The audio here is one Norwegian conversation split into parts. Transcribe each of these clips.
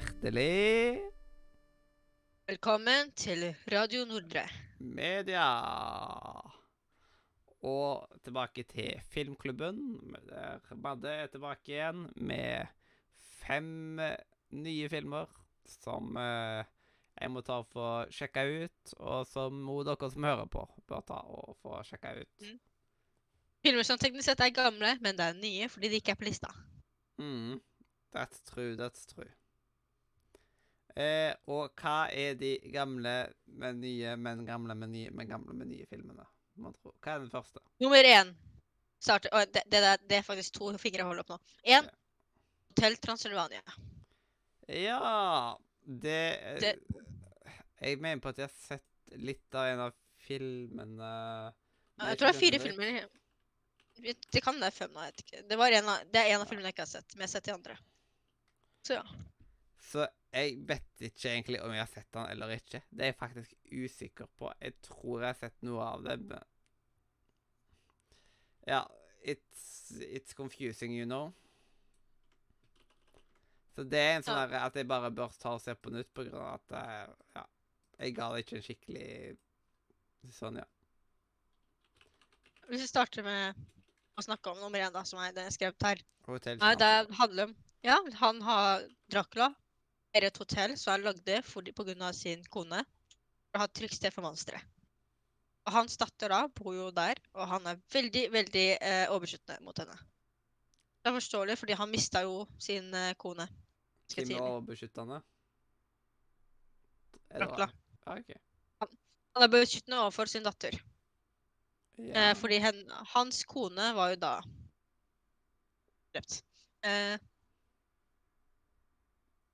hjertelig Velkommen til Radio Nordre. media. Og tilbake til filmklubben. Der Madde er tilbake igjen med fem nye filmer som eh, jeg må ta og få sjekka ut, og som også dere som hører på, bør ta og få sjekka ut. Mm. Filmer som teknisk sett er gamle, men det er nye fordi de ikke er på lista. Mm. That's true, that's true. Eh, og hva er de gamle, men nye, men gamle, men nye, men gamle, men nye filmene? Hva er den første? Nummer én Start, det, det, det er faktisk to fingre jeg holder opp nå. Én Ja. Hotell Transylvania. Ja Det, Det- Jeg mener på at jeg har sett litt av en av filmene Jeg tror det er fire filmer. Det kan være fem, jeg vet ikke. Det, var en av, det er en av filmene jeg ikke har sett, men jeg har sett de andre. Så ja. Så jeg vet ikke egentlig om jeg har sett den eller ikke. Det er jeg faktisk usikker på. Jeg tror jeg har sett noe av det. men... Ja, it's, it's confusing, you know. Så det er en sånn Ja. at jeg bare bør ta og se på nytt på grunn av at jeg, ja, jeg ga det ikke en skikkelig Sånn, ja. Hvis vi starter med å snakke om nummer én, da, som er det jeg skrev her. Hotel, Nei, det handler om Ja, han har Dracula. Er et hotell som han lagde pga. sin kone. For å ha et trygt for monstre. Og hans datter da bor jo der, og han er veldig, veldig eh, overbeskyttende mot henne. Det er forståelig, fordi han mista jo sin eh, kone. Hvem er overbeskyttende? Rakla. Ah, okay. han, Han er beskyttende overfor sin datter. Yeah. Eh, fordi hen, hans kone var jo da drept. Eh,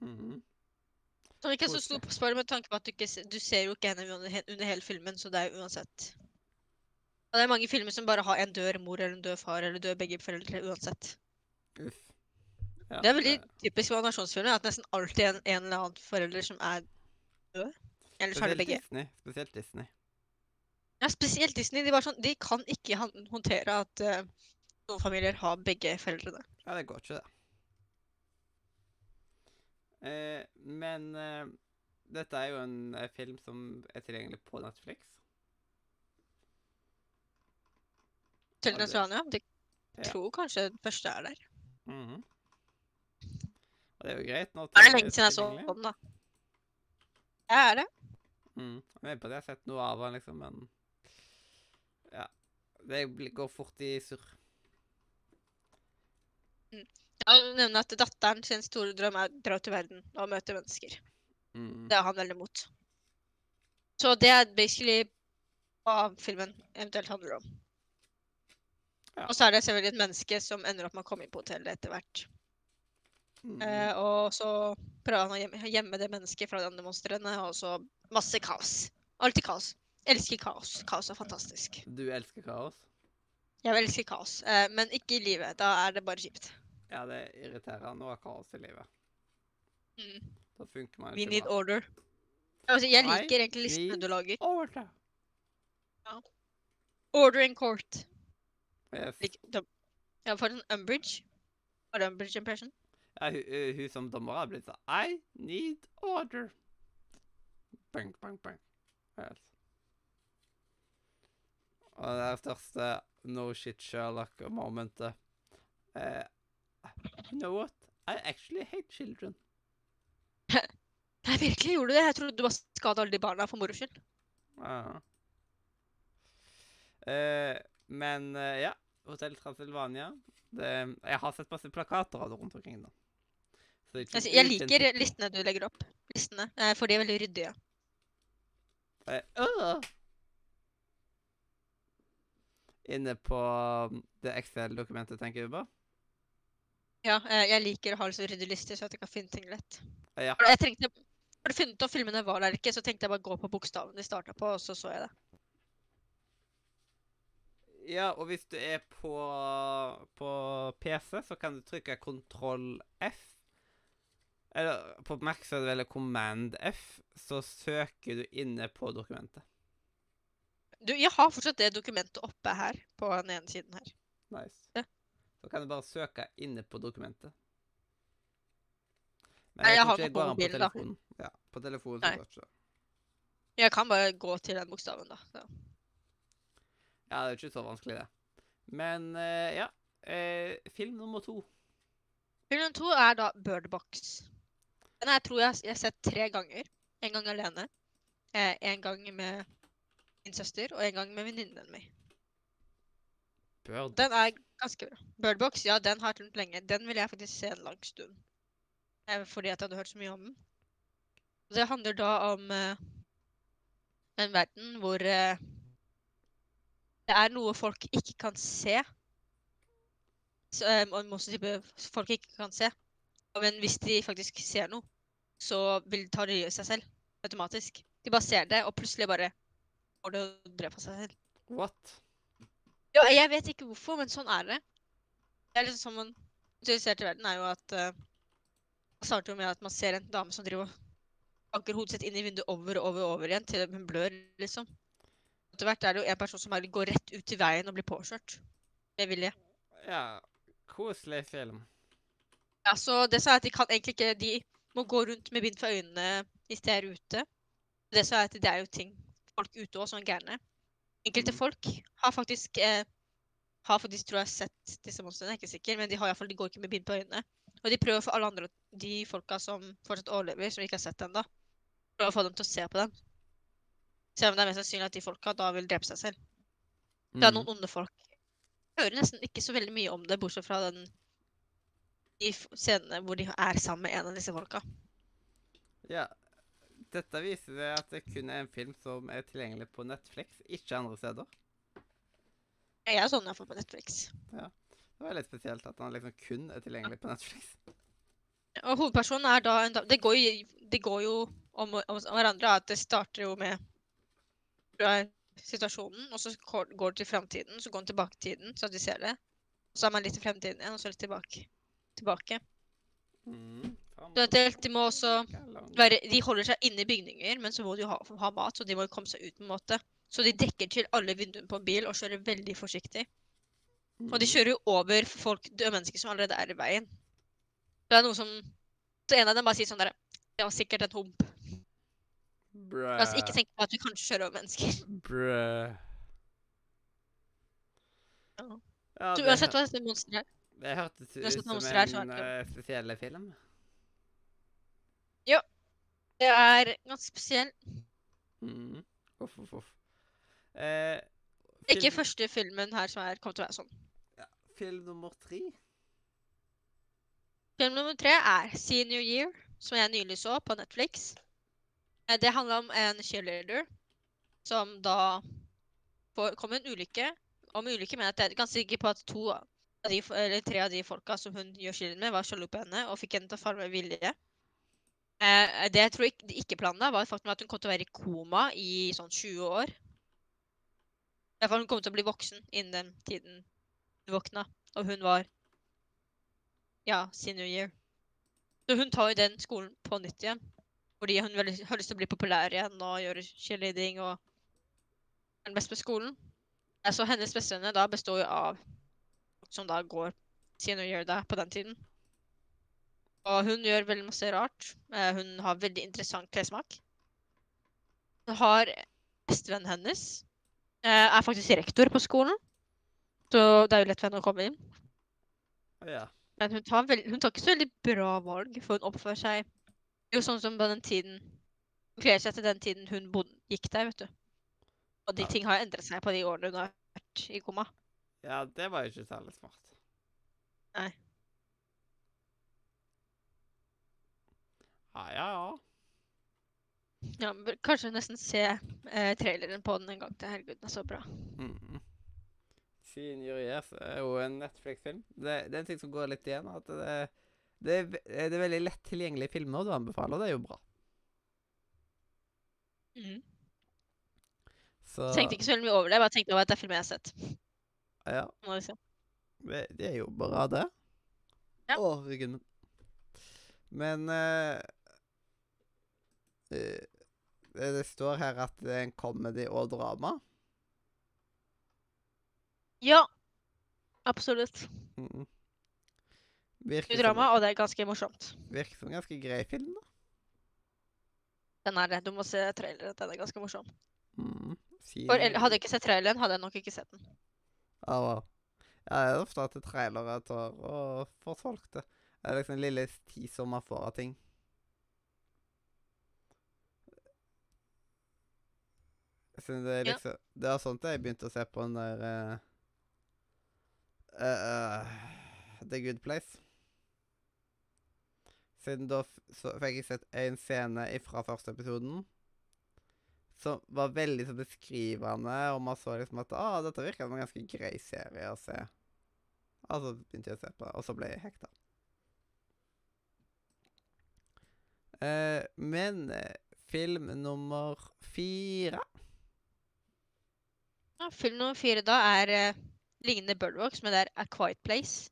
mhm. Som ikke er så stor spørsmål med tanke på at du ikke du ser jo ikke henne under, under hele filmen, så det er jo uansett. Og det er mange filmer som bare har en død mor eller en død far eller død begge foreldre uansett. Uff. Ja, Det er veldig typisk for animasjonsfilmer at nesten alltid en, en eller annen forelder som er død. Eller så er det begge. Disney. Spesielt Disney. Ja, spesielt Disney. De, sånn, de kan ikke håndtere at uh, noen familier har begge foreldrene. Ja, det går ikke, det. Eh, men eh, dette er jo en eh, film som er tilgjengelig på Netflix. Til det- Transylvania. De Ja. tror kanskje den første er der. Mhm. Og det er jo greit. Nå Det er det lenge siden jeg så den, da. Ja, er det? Mm. Jeg vet på at jeg har sett noe av den, liksom, men Ja. Det går fort i surr. Jeg du nevner at datteren sin store drøm er å dra ut i verden og møte mennesker. Mm. Det er han veldig imot. Så det er basically hva filmen eventuelt handler om. Ja. Og så er det selvfølgelig et menneske som ender opp med å komme inn på hotellet etter hvert. Mm. Eh, og så prøver han å gjemme, gjemme det mennesket fra de andre monstrene, og så masse kaos. Alltid kaos. Elsker kaos. Kaos er fantastisk. Du elsker kaos? Jeg elsker kaos, eh, men ikke i livet. Da er det bare kjipt. Ja, det er irriterende å ha kaos i livet. Mm. Da funker man We ikke need bra. order. Altså, jeg Nei, liker egentlig listene du lager. Order. Ja. Order in court. Yes. Ja, for en Umbridge. Var det Umbridge impression? Ja, hun- hun som dommer har blitt sånn I need order. Bang, bang, bang. Yes. Og det er største no shit Sherlock-momentet. Eh, you know what? I actually hate children. Nei, virkelig gjorde du det? Jeg trodde du bare skada alle de barna for moro skyld. Ja. Eh, men eh, ja, Hotell Transylvania. Det, jeg har sett masse plakater av det rundt omkring. da. Altså, jeg liker tittel. listene du legger opp. Listene, eh, For de er veldig ryddige. Øh. Inne på um, det Excel-dokumentet, tenker du på? Ja, eh, jeg liker å ha litt så ryddige lister, så at jeg kan finne ting lett. Ja. Jeg trengte, for å finne ut filmene var der eller ikke, så tenkte jeg bare gå på bokstaven de starta på, og så så jeg det. ja, og hvis du er på, på PC, så kan du trykke kontroll F. Eller på Mac så er det vel Command F, så søker du inne på dokumentet. Du, jeg har fortsatt det dokumentet oppe her, på den ene siden her. Nice. Ja. Så kan du bare søke inne på dokumentet. Nei, jeg har ikke den det på telefonen. da. Ja, på telefonen Nei. ikke. Jeg kan bare gå til den bokstaven, da. Så. Ja, det er ikke så vanskelig, det. Men uh, ja. Uh, film nummer to. Film nummer to er da Bird Box. Den jeg tror jeg jeg har sett tre ganger. En gang alene. Eh, en gang med min søster, og en gang med venninnen min. Bird. Den er ganske bra. Bird Box, ja, den har jeg lenge. Den vil jeg faktisk se en lang stund. Eh, fordi at jeg hadde hørt så mye om den. Det handler da om uh, en verden hvor uh, det er noe folk ikke kan se. Så, um, og masse type folk ikke kan se. Men hvis de faktisk ser noe, så vil de ta det i seg selv. Automatisk. De bare ser det, og plutselig bare får det og dreper seg selv. What? Ja, jeg vet ikke hvorfor, men sånn er det. Det er liksom sånn man i verden er jo at uh, starter jo med at man ser en dame som driver og banker hodet sitt inn i vinduet over og over, og over igjen til hun blør, liksom. Etter hvert er det jo en person som bare går rett ut i veien og blir påkjørt. Med vilje. Ja, koselig film. Ja, så det sa jeg at de kan egentlig ikke De må gå rundt med bind for øynene hvis de er ute. Det sa jeg at det er jo ting folk ute òg som er gærne. Enkelte Mhm. folk har faktisk eh, har faktisk, tror jeg, sett disse monstrene. Jeg er ikke sikker, men de har i hvert fall, de går ikke med bind på øynene. Og de prøver for alle andre, de folka som fortsatt overlever, som ikke har sett ennå, prøver å få dem til å se på dem. Selv om det er mest sannsynlig at de folka da vil drepe seg selv. Det er Mm. noen onde folk. Jeg hører nesten ikke så veldig mye om det, bortsett fra den de scenene hvor de er sammen med en av disse folka. Ja. Dette viser det at det kun er en film som er tilgjengelig på Netflix, ikke andre steder. Jeg er sånn iallfall på Netflix. Ja. Det var litt spesielt at han liksom kun er tilgjengelig på Netflix. Og hovedpersonen er da en dame Det går jo, det går jo om, om, om hverandre. At det starter jo med situasjonen, og så går går det til framtiden. Så går den tilbake i tiden, så at vi ser det. Så er man litt i fremtiden igjen, og så litt tilbake. tilbake. Mm. Så de må også være, De holder seg inne i bygninger, men så må de jo ha, ha mat, så de må komme seg ut på en måte. Så de dekker til alle vinduene på en bil og kjører veldig forsiktig. Og de Mm. kjører jo over folk, mennesker som allerede er i veien. Det er noe som Så en av dem bare sier sånn derre Det var sikkert en hump. Bruh. La oss ikke tenke på at vi kanskje kjører over mennesker. Bruh. Ja. Ja, Så uansett hva dette monsteret er det hørtes ut som en spesiell film. Det er ganske spesiell. Mm. Uff, uff, uff. Eh, Ikke første filmen her som er, kommer til å være sånn. Ja. Film nummer tre. Film nummer tre er Senior Year, som jeg nylig så på Netflix. Eh, Det handler om en cheerleader som da får, kom en ulykke. Om ulykke mener jeg er ganske sikker på at to de, eller tre av de folka som hun gjør cheerleader med, var sjalu på henne og fikk henne til å falle med vilje. Eh, det jeg tror ikke, ikke planen planla, var faktum at hun kom til å være i koma i sånn 20 år. Fall hun kom til å bli voksen innen den tiden hun våkna, og hun var ja, senior year. Så hun tar jo den skolen på nytt igjen. Fordi hun har lyst til å bli populær igjen og gjøre cheerleading og den beste på skolen. Eh, Så hennes bestevenner da består jo av folk som da går senior year da på den tiden. Og hun gjør veldig masse rart. Eh, Hun har veldig interessant klessmak. Hun har bestevennen hennes. eh, Er faktisk rektor på skolen. Så det er jo lett for henne å komme inn. Ja. Men hun tar, veld, hun tar ikke så veldig bra valg, for hun oppfører seg jo sånn som på den tiden Hun kler seg til den tiden hun bodde, gikk der, vet du. Og de Ja. ting har endret seg på de årene hun har vært i koma. ja, det var jo ikke særlig smart. Nei. Ja, ja, ja. Ja, men kanskje nesten se eh, traileren på den en gang til. Herregud, den er så bra. Mm. Senior Years er jo en Netflix-film. Det, det er en ting som går litt igjen. At det, det, er, det er veldig lett tilgjengelige filmer du anbefaler, og det er jo bra. Mm. Så Tenkte ikke så veldig mye over det, jeg bare tenkte over at det er filmer jeg har sett. Ja, Må vi se. det, det er jo bra, det. Ja. Å, ryggen min. Men eh, eh, det, det står her at det er en comedy og drama. Ja, absolutt. Mm. Virker som, drama, og det er ganske morsomt. virker som en ganske grei film, da. Den er det. Du må se traileren. Den er ganske morsom. Mm. For hadde jeg ikke sett traileren, hadde jeg nok ikke sett den. Ja, wow. Ja, det er ofte at trailere tar og får solgt det. Det er liksom en lille teaser man får av ting. Det er Ja. liksom Det er sånt jeg begynte å se på den der uh, eh, The Good Place. Siden da fikk jeg sett en scene fra første episoden som var veldig så beskrivende, og man så liksom at ah, dette virker som en ganske grei serie å se. Og så begynte jeg å se på det, og så ble jeg hekta. Uh, men film nummer fire Ja, film nummer fire da er eh, lignende Birdwalks, men det er A Quiet Place.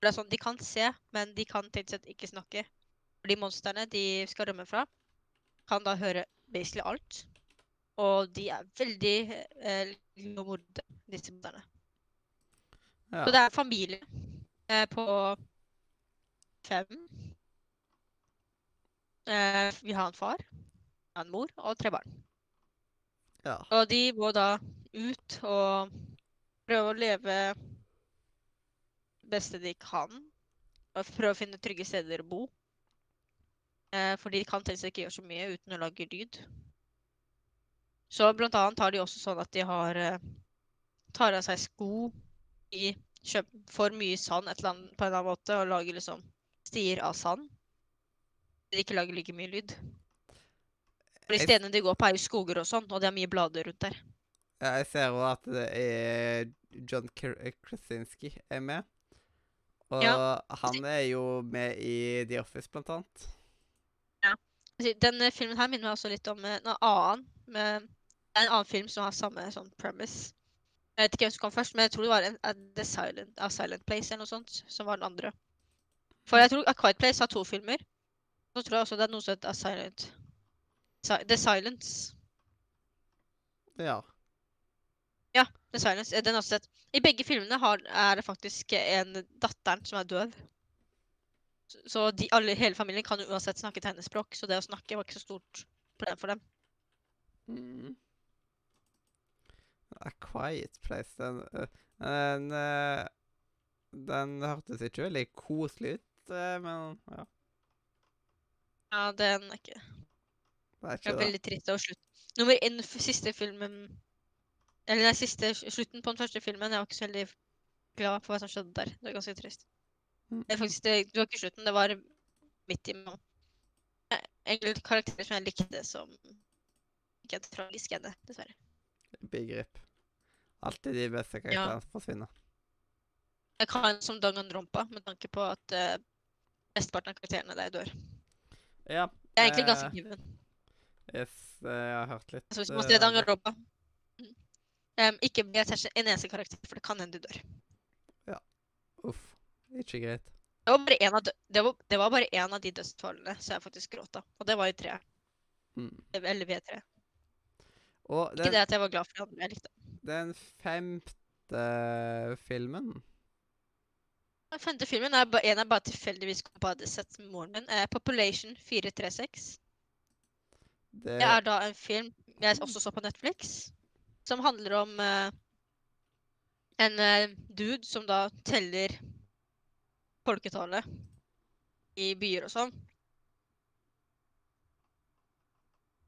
Det er sånn, De kan se, men de kan teknisk sett ikke snakke. De monstrene de skal rømme fra, kan da høre basically alt. Og de er veldig eh, morde, disse morderne. Ja. Så det er familie eh, på fem. Eh, vi har en far, en mor og tre barn. ja. Og de må da ut og prøve å leve det beste de kan. Og prøve å finne trygge steder å bo. Eh, for de kan helst ikke gjøre så mye uten å lage lyd. Så blant annet har de også sånn at de har eh, tar av seg sko i kjøp, for mye sand et eller annet, på en eller annen måte og lager liksom stier av sand. De ikke lager like mye lyd. For de stedene de går på, er jo skoger og sånn, og det er mye blader rundt der. Ja, Jeg ser òg at det er John Krasinski er med. Og Ja. han er jo med i The Office, blant annet. Ja. Denne filmen her minner meg også litt om eh, en annen. Med, en annen film som har samme sånn premise. Jeg vet ikke hvem som kom først, men jeg tror det var en, en The Silent, A Silent Place eller noe sånt som var den andre. For jeg tror A Quiet Place har to filmer. Så tror jeg også det er noe som heter A Silent The Silence. Ja. Eh, Den også sett. I begge filmene har, er det faktisk en datteren som er døv. Så- de, alle, hele familien kan jo uansett snakke tegnespråk, så det å snakke var ikke så stort problem for dem. Mm. A Quiet Place, den øh, Den, øh, den hørtes ikke veldig koselig ut, men ja. Ja, den er ikke Det er Det er veldig trist å slutt. Nummer én, siste filmen Eller den siste slutten på den første filmen. Jeg var ikke så veldig glad for hva som skjedde der. Det var ganske trist. Mm. Det, faktisk, det, det var ikke slutten, det var midt imellom. Eh, Egentlig karakterer som jeg likte, som ikke er tragisk ennå, dessverre. Big Rip. Alltid de beste karakterene forsvinner. Jeg kan som Danganronpa, med tanke på at uh, mesteparten av karakterene der dør. Ja. Jeg er egentlig ganske eh, given. Yes, jeg har hørt litt. Jeg hvis man må Dangan Rumpa. Danganronpa. Em, Ikke bli en eneste karakter, for det kan hende du dør. Ja. Uff. Ikke greit. Det var bare én av, det var, det var bare en av de dødsfallene som jeg faktisk gråt av. Og det var i tre. Mm. Eller ved tre. Og Ikke det at jeg var glad for det andre. Jeg likte det. den femte filmen Den femte filmen er en jeg bare tilfeldigvis kom på hadde sett med moren min. er Population 436. Det Det er da en film jeg også så på Netflix, som handler om uh, en uh, dude som da teller folketallet i byer og sånn.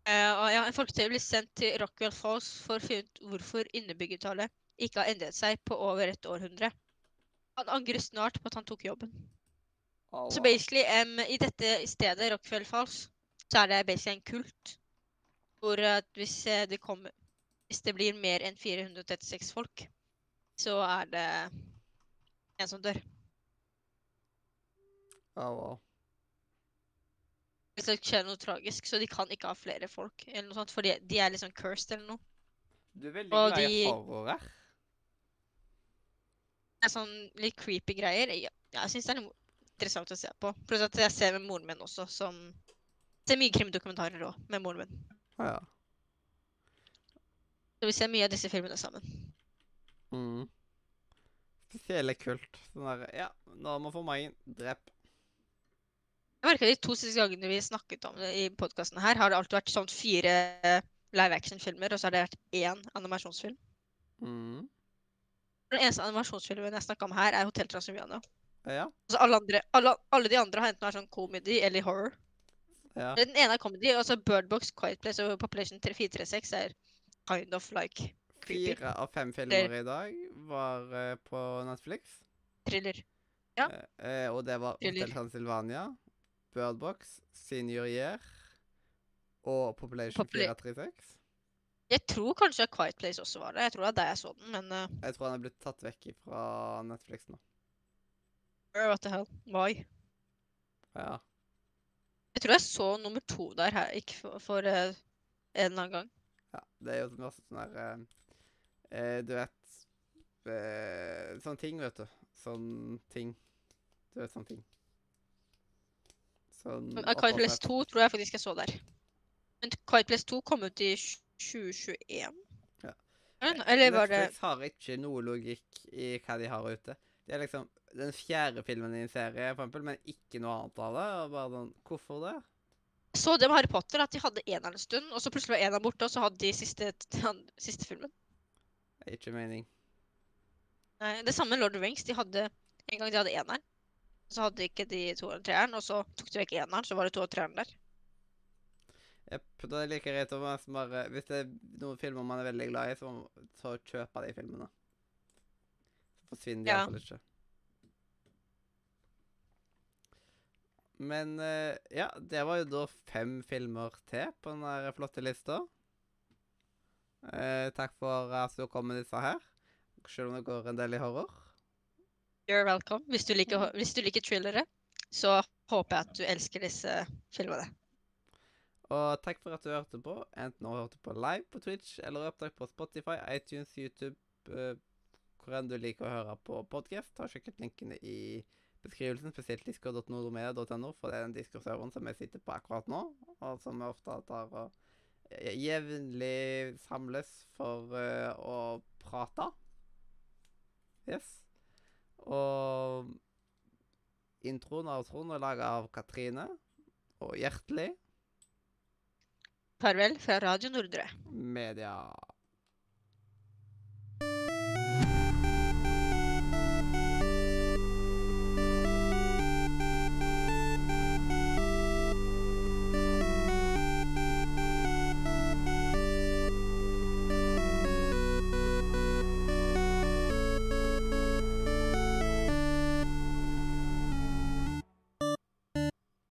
Uh, og ja, En folketeller blir sendt til Rockwell Falls for å finne ut hvorfor innebyggertallet ikke har endret seg på over et århundre. Han angrer snart på at han tok jobben. Så basically, um, i dette stedet, Rockwell Falls, så er det basically en kult. Hvor at hvis det kommer Hvis det blir mer enn 436 folk, så er det en som dør. Oh, wow. Hvis det skjer noe tragisk, så de kan ikke ha flere folk, eller noe sånt, for de er liksom cursed eller noe. Du er veldig glad i de-. Det er sånn litt creepy greier. Ja, jeg syns det er interessant å se på. Pluss at jeg ser med moren min også, som ser mye krimdokumentarer òg, med moren min. Å ja. Så vi ser mye av disse filmene sammen. Mm. Spesielt kult. Sånn derre Ja, nå må få magen. Drep. Jeg merka De to siste gangene vi snakket om det i podkasten her, har det alltid vært sånn fire live action-filmer, og så har det vært én animasjonsfilm. Mm. Den eneste animasjonsfilmen jeg snakka om her, er 'Hotell Transylvania'. Ja. Altså alle, andre, alle, alle de andre har enten vært sånn comedy eller horror. ja. Den ene er comedy, og så Bird Box, Quiet Place og Population 436 er kind of like creepy. Fire av fem filmer i dag var eh, på Netflix. thriller. Ja. Eh, eh, og det var Thriller. Hotel Transylvania, Birdbox, Senior Year og Population Popula- 436. Jeg tror kanskje Quiet Place også var det. Jeg tror det er der jeg så den, men uh, Jeg tror han er blitt tatt vekk fra Netflix nå. what the hell? Why? Ja. Jeg tror jeg så nummer to der her, ikke for, for eh, en eller annen gang. Ja. Det er jo masse sånn her eh, eh, Du vet eh, Sånne ting, vet du. Sånn ting. Du vet sånne ting. Sånn Place opphavsrett. 2 tror jeg faktisk jeg så der. Men Quiet 2 kom ut i 2021? Ja. Eller var det Netflix har ikke noe logikk i hva de har ute. Det er liksom den fjerde filmen i en serie, for eksempel, men ikke noe annet av det. Og bare sånn, Hvorfor det? Jeg så det med Harry Potter, at de hadde eneren en stund, og så plutselig var eneren borte, og så hadde de siste, den siste filmen. Det er ikke mening. Nei, det samme Lord of the Rings. De hadde, En gang de hadde eneren, så hadde ikke de to og treeren, og så tok de vekk eneren, så var det to og treeren der. Jepp. Da er det like greit å nesten bare Hvis det er noen filmer man er veldig glad i, så, så kjøpe de filmene. Så forsvinner de Ja. iallfall ikke. Men eh, ja, det var jo da fem filmer til på den der flotte lista. Eh, takk for at du kom med disse her. Selv om det går en del i horror. You're welcome. Hvis du liker, hvis du liker thrillere, så håper jeg at du elsker disse filmene. Og takk for at du hørte på. Enten du hørte på live på Twitch eller opptak på Spotify, iTunes, YouTube, eh, hvor enn du liker å høre på podkast. Ta og Sjekk ut linkene i beskrivelsen, spesielt discord.nordomedia.no, for det er den Discord-serveren som jeg sitter på akkurat nå, og som vi ofte tar og eh, jevnlig samles for uh, å prate. Yes. Og introen av Trond er laga av Katrine og Hjertelig Farvel fra Radio Nordre. Media.